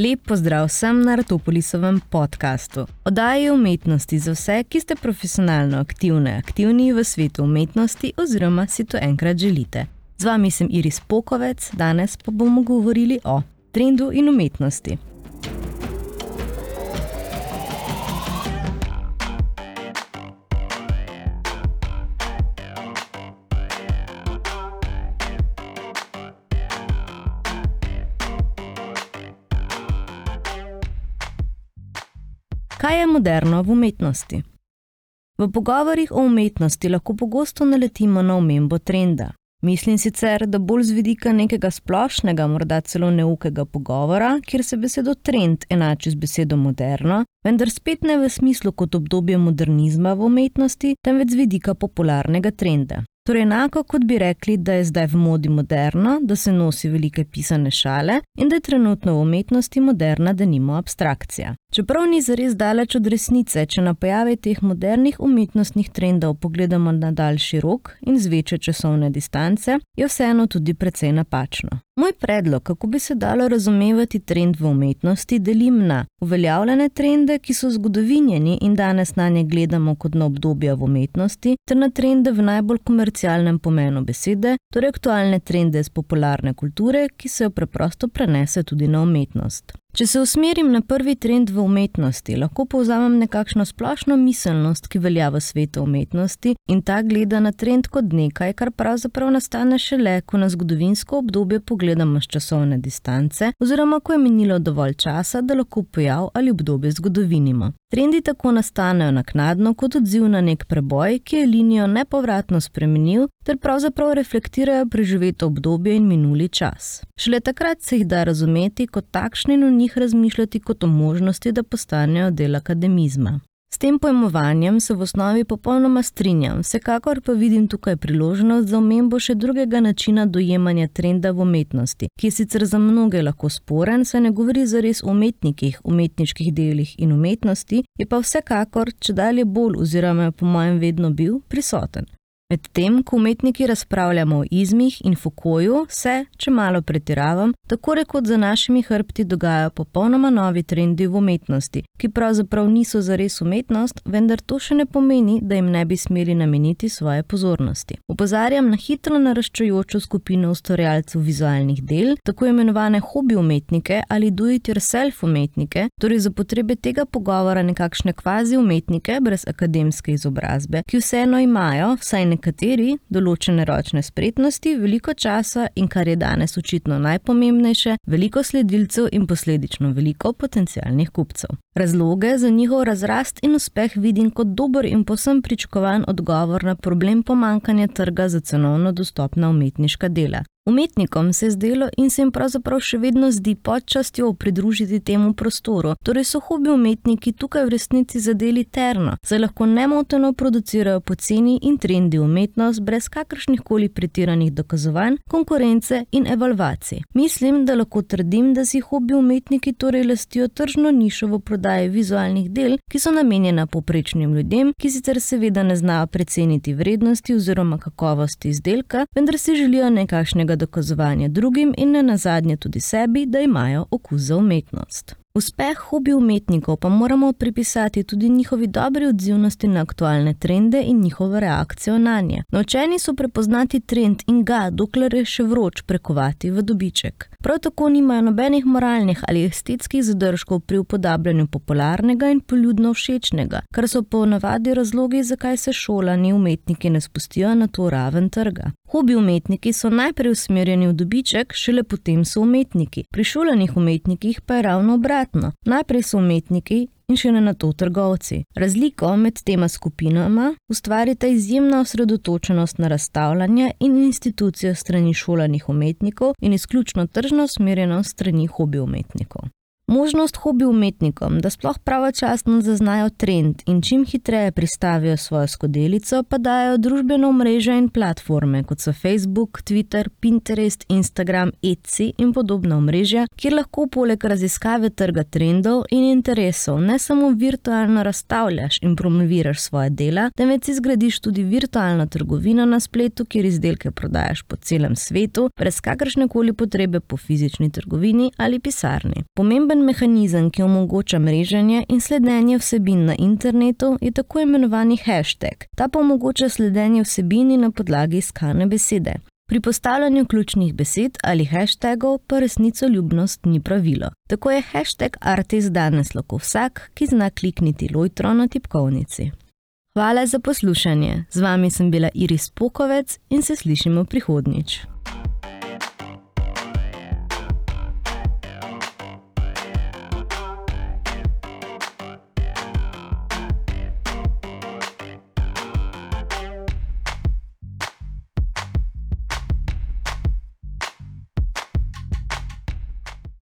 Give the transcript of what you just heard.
Lep pozdrav vsem na Ratopolisovem podkastu. Oddaji umetnosti za vse, ki ste profesionalno aktivne, aktivni v svetu umetnosti oziroma si to enkrat želite. Z vami sem Iris Pokovec, danes pa bomo govorili o trendu in umetnosti. Kaj je moderno v umetnosti? V pogovorih o umetnosti lahko pogosto naletimo na omembo trenda. Mislim sicer, da bolj z vidika nekega splošnega, morda celo neukega pogovora, kjer se besedo trend enači z besedo moderno, vendar spet ne v smislu kot obdobje modernizma v umetnosti, temveč z vidika popularnega trenda. Torej, enako kot bi rekli, da je zdaj v modi moderno, da se nosi velike pisane šale in da je trenutno v umetnosti moderna, da nima abstrakcija. Čeprav ni zares daleč od resnice, če na pojave teh modernih umetnostnih trendov pogledamo na daljši rok in z večje časovne distance, je vseeno tudi precej napačno. Moj predlog, kako bi se dalo razumevati trend v umetnosti, delim na uveljavljene trende, ki so zgodovinjeni in danes na nje gledamo kot na obdobje v umetnosti, ter na trende v najbolj komercialnem pomenu besede, torej aktualne trende iz popularne kulture, ki se jo preprosto prenese tudi na umetnost. Če se usmerim na prvi trend v umetnosti, lahko povzamem nekakšno splošno miselnost, ki velja v svetu umetnosti in ta gleda na trend kot nekaj, kar pravzaprav nastane šele, ko na zgodovinsko obdobje pogledamo z časovne distance oziroma ko je minilo dovolj časa, da lahko pojav ali obdobje zgodovinimo. Trendi tako nastanejo naknadno kot odziv na nek preboj, ki je linijo nepovratno spremenil ter pravzaprav reflektirajo preživeto obdobje in minuli čas. Šele takrat se jih da razumeti kot takšne in njih razmišljati kot o možnosti, da postanejo del akademizma. S tem pojmovanjem se v osnovi popolnoma strinjam, vsekakor pa vidim tukaj priložnost za omembo še drugega načina dojemanja trenda v umetnosti, ki je sicer za mnoge lahko sporen, saj ne govori zares o umetnikih, umetniških delih in umetnosti, je pa vsekakor, če dalje bolj oziroma je po mojem vedno bil, prisoten. Medtem, ko umetniki razpravljamo o izmih in fokoju, se, če malo pretiravam, tako rekoč za našimi hrbti dogajajo popolnoma novi trendi v umetnosti, ki pravzaprav niso zares umetnost, vendar to še ne pomeni, da jim ne bi smeli nameniti svoje pozornosti. Upozarjam na hitro naraščajočo skupino ustvarjalcev vizualnih del, tako imenovane hobi umetnike ali do-it-yourself umetnike, torej za potrebe tega pogovora nekakšne kvazi umetnike brez akademske izobrazbe, ki vseeno imajo, vsaj nekaj nekateri določene ročne spretnosti, veliko časa in, kar je danes očitno najpomembnejše, veliko sledilcev in posledično veliko potencijalnih kupcev. Razloge za njihov razrast in uspeh vidim kot dober in posem pričakovan odgovor na problem pomankanja trga za cenovno dostopna umetniška dela. Umetnikom se je zdelo in se jim pravzaprav še vedno zdi počastjo pridružiti temu prostoru, torej so hobi umetniki tukaj v resnici zadeli terno, saj lahko nemoteno producirajo poceni in trendi umetnost brez kakršnih koli pretiranih dokazovanj, konkurence in evalvacij. Mislim, da lahko trdim, da si hobi umetniki torej lastijo tržno nišo v prodaji vizualnih del, ki so namenjena poprečnim ljudem, ki sicer seveda ne znajo preceniti vrednosti oziroma kakovosti izdelka, vendar si želijo nekakšnega dokazovanja drugim in ne nazadnje tudi sebi, da imajo okus za umetnost. Uspeh hobi umetnikov pa moramo pripisati tudi njihovi dobri odzivnosti na aktualne trende in njihovo reakcijo na nje. Naučeni so prepoznati trend in ga, dokler je še vroč, prekovati v dobiček. Prav tako nimajo nobenih moralnih ali estetskih zadržkov pri upodabljanju popularnega in poljudno všečnega, kar so po navadi razlogi, zakaj se šolani umetniki ne spustijo na to raven trga. Hobi umetniki so najprej usmerjeni v dobiček, šele potem so umetniki. Pri šolanih umetnikih pa je ravno obratno. Najprej so umetniki in še ne na to trgovci. Razliko med tema skupinama ustvarita izjemna osredotočenost na razstavljanje in institucijo strani šolanih umetnikov in izključno tržno usmerjenost strani hobi umetnikov. Možnost hobi umetnikom, da sploh pravočasno zaznajo trend in čim hitreje pristavijo svojo skodelico, pa dajo družbeno mrežo in platforme, kot so Facebook, Twitter, Pinterest, Instagram, Etsy in podobna omrežja, kjer lahko poleg raziskave trga trendov in interesov ne samo virtualno razstavljaš in promoviraš svoje dela, temveč izgradiš tudi virtualno trgovino na spletu, kjer izdelke prodajaš po celem svetu, brez kakršne koli potrebe po fizični trgovini ali pisarni. Pomemben Pomemben mehanizem, ki omogoča mreženje in sledenje vsebin na internetu, je tako imenovani hashtag. Ta pa omogoča sledenje vsebini na podlagi iskane besede. Pri postavljanju ključnih besed ali hashtagov pa resnico ljubnost ni pravilo. Tako je hashtag Artis danes lahko vsak, ki zna klikniti lojtro na tipkovnici. Hvala za poslušanje. Z vami sem bila Iris Pokovec in se slišimo prihodnjič.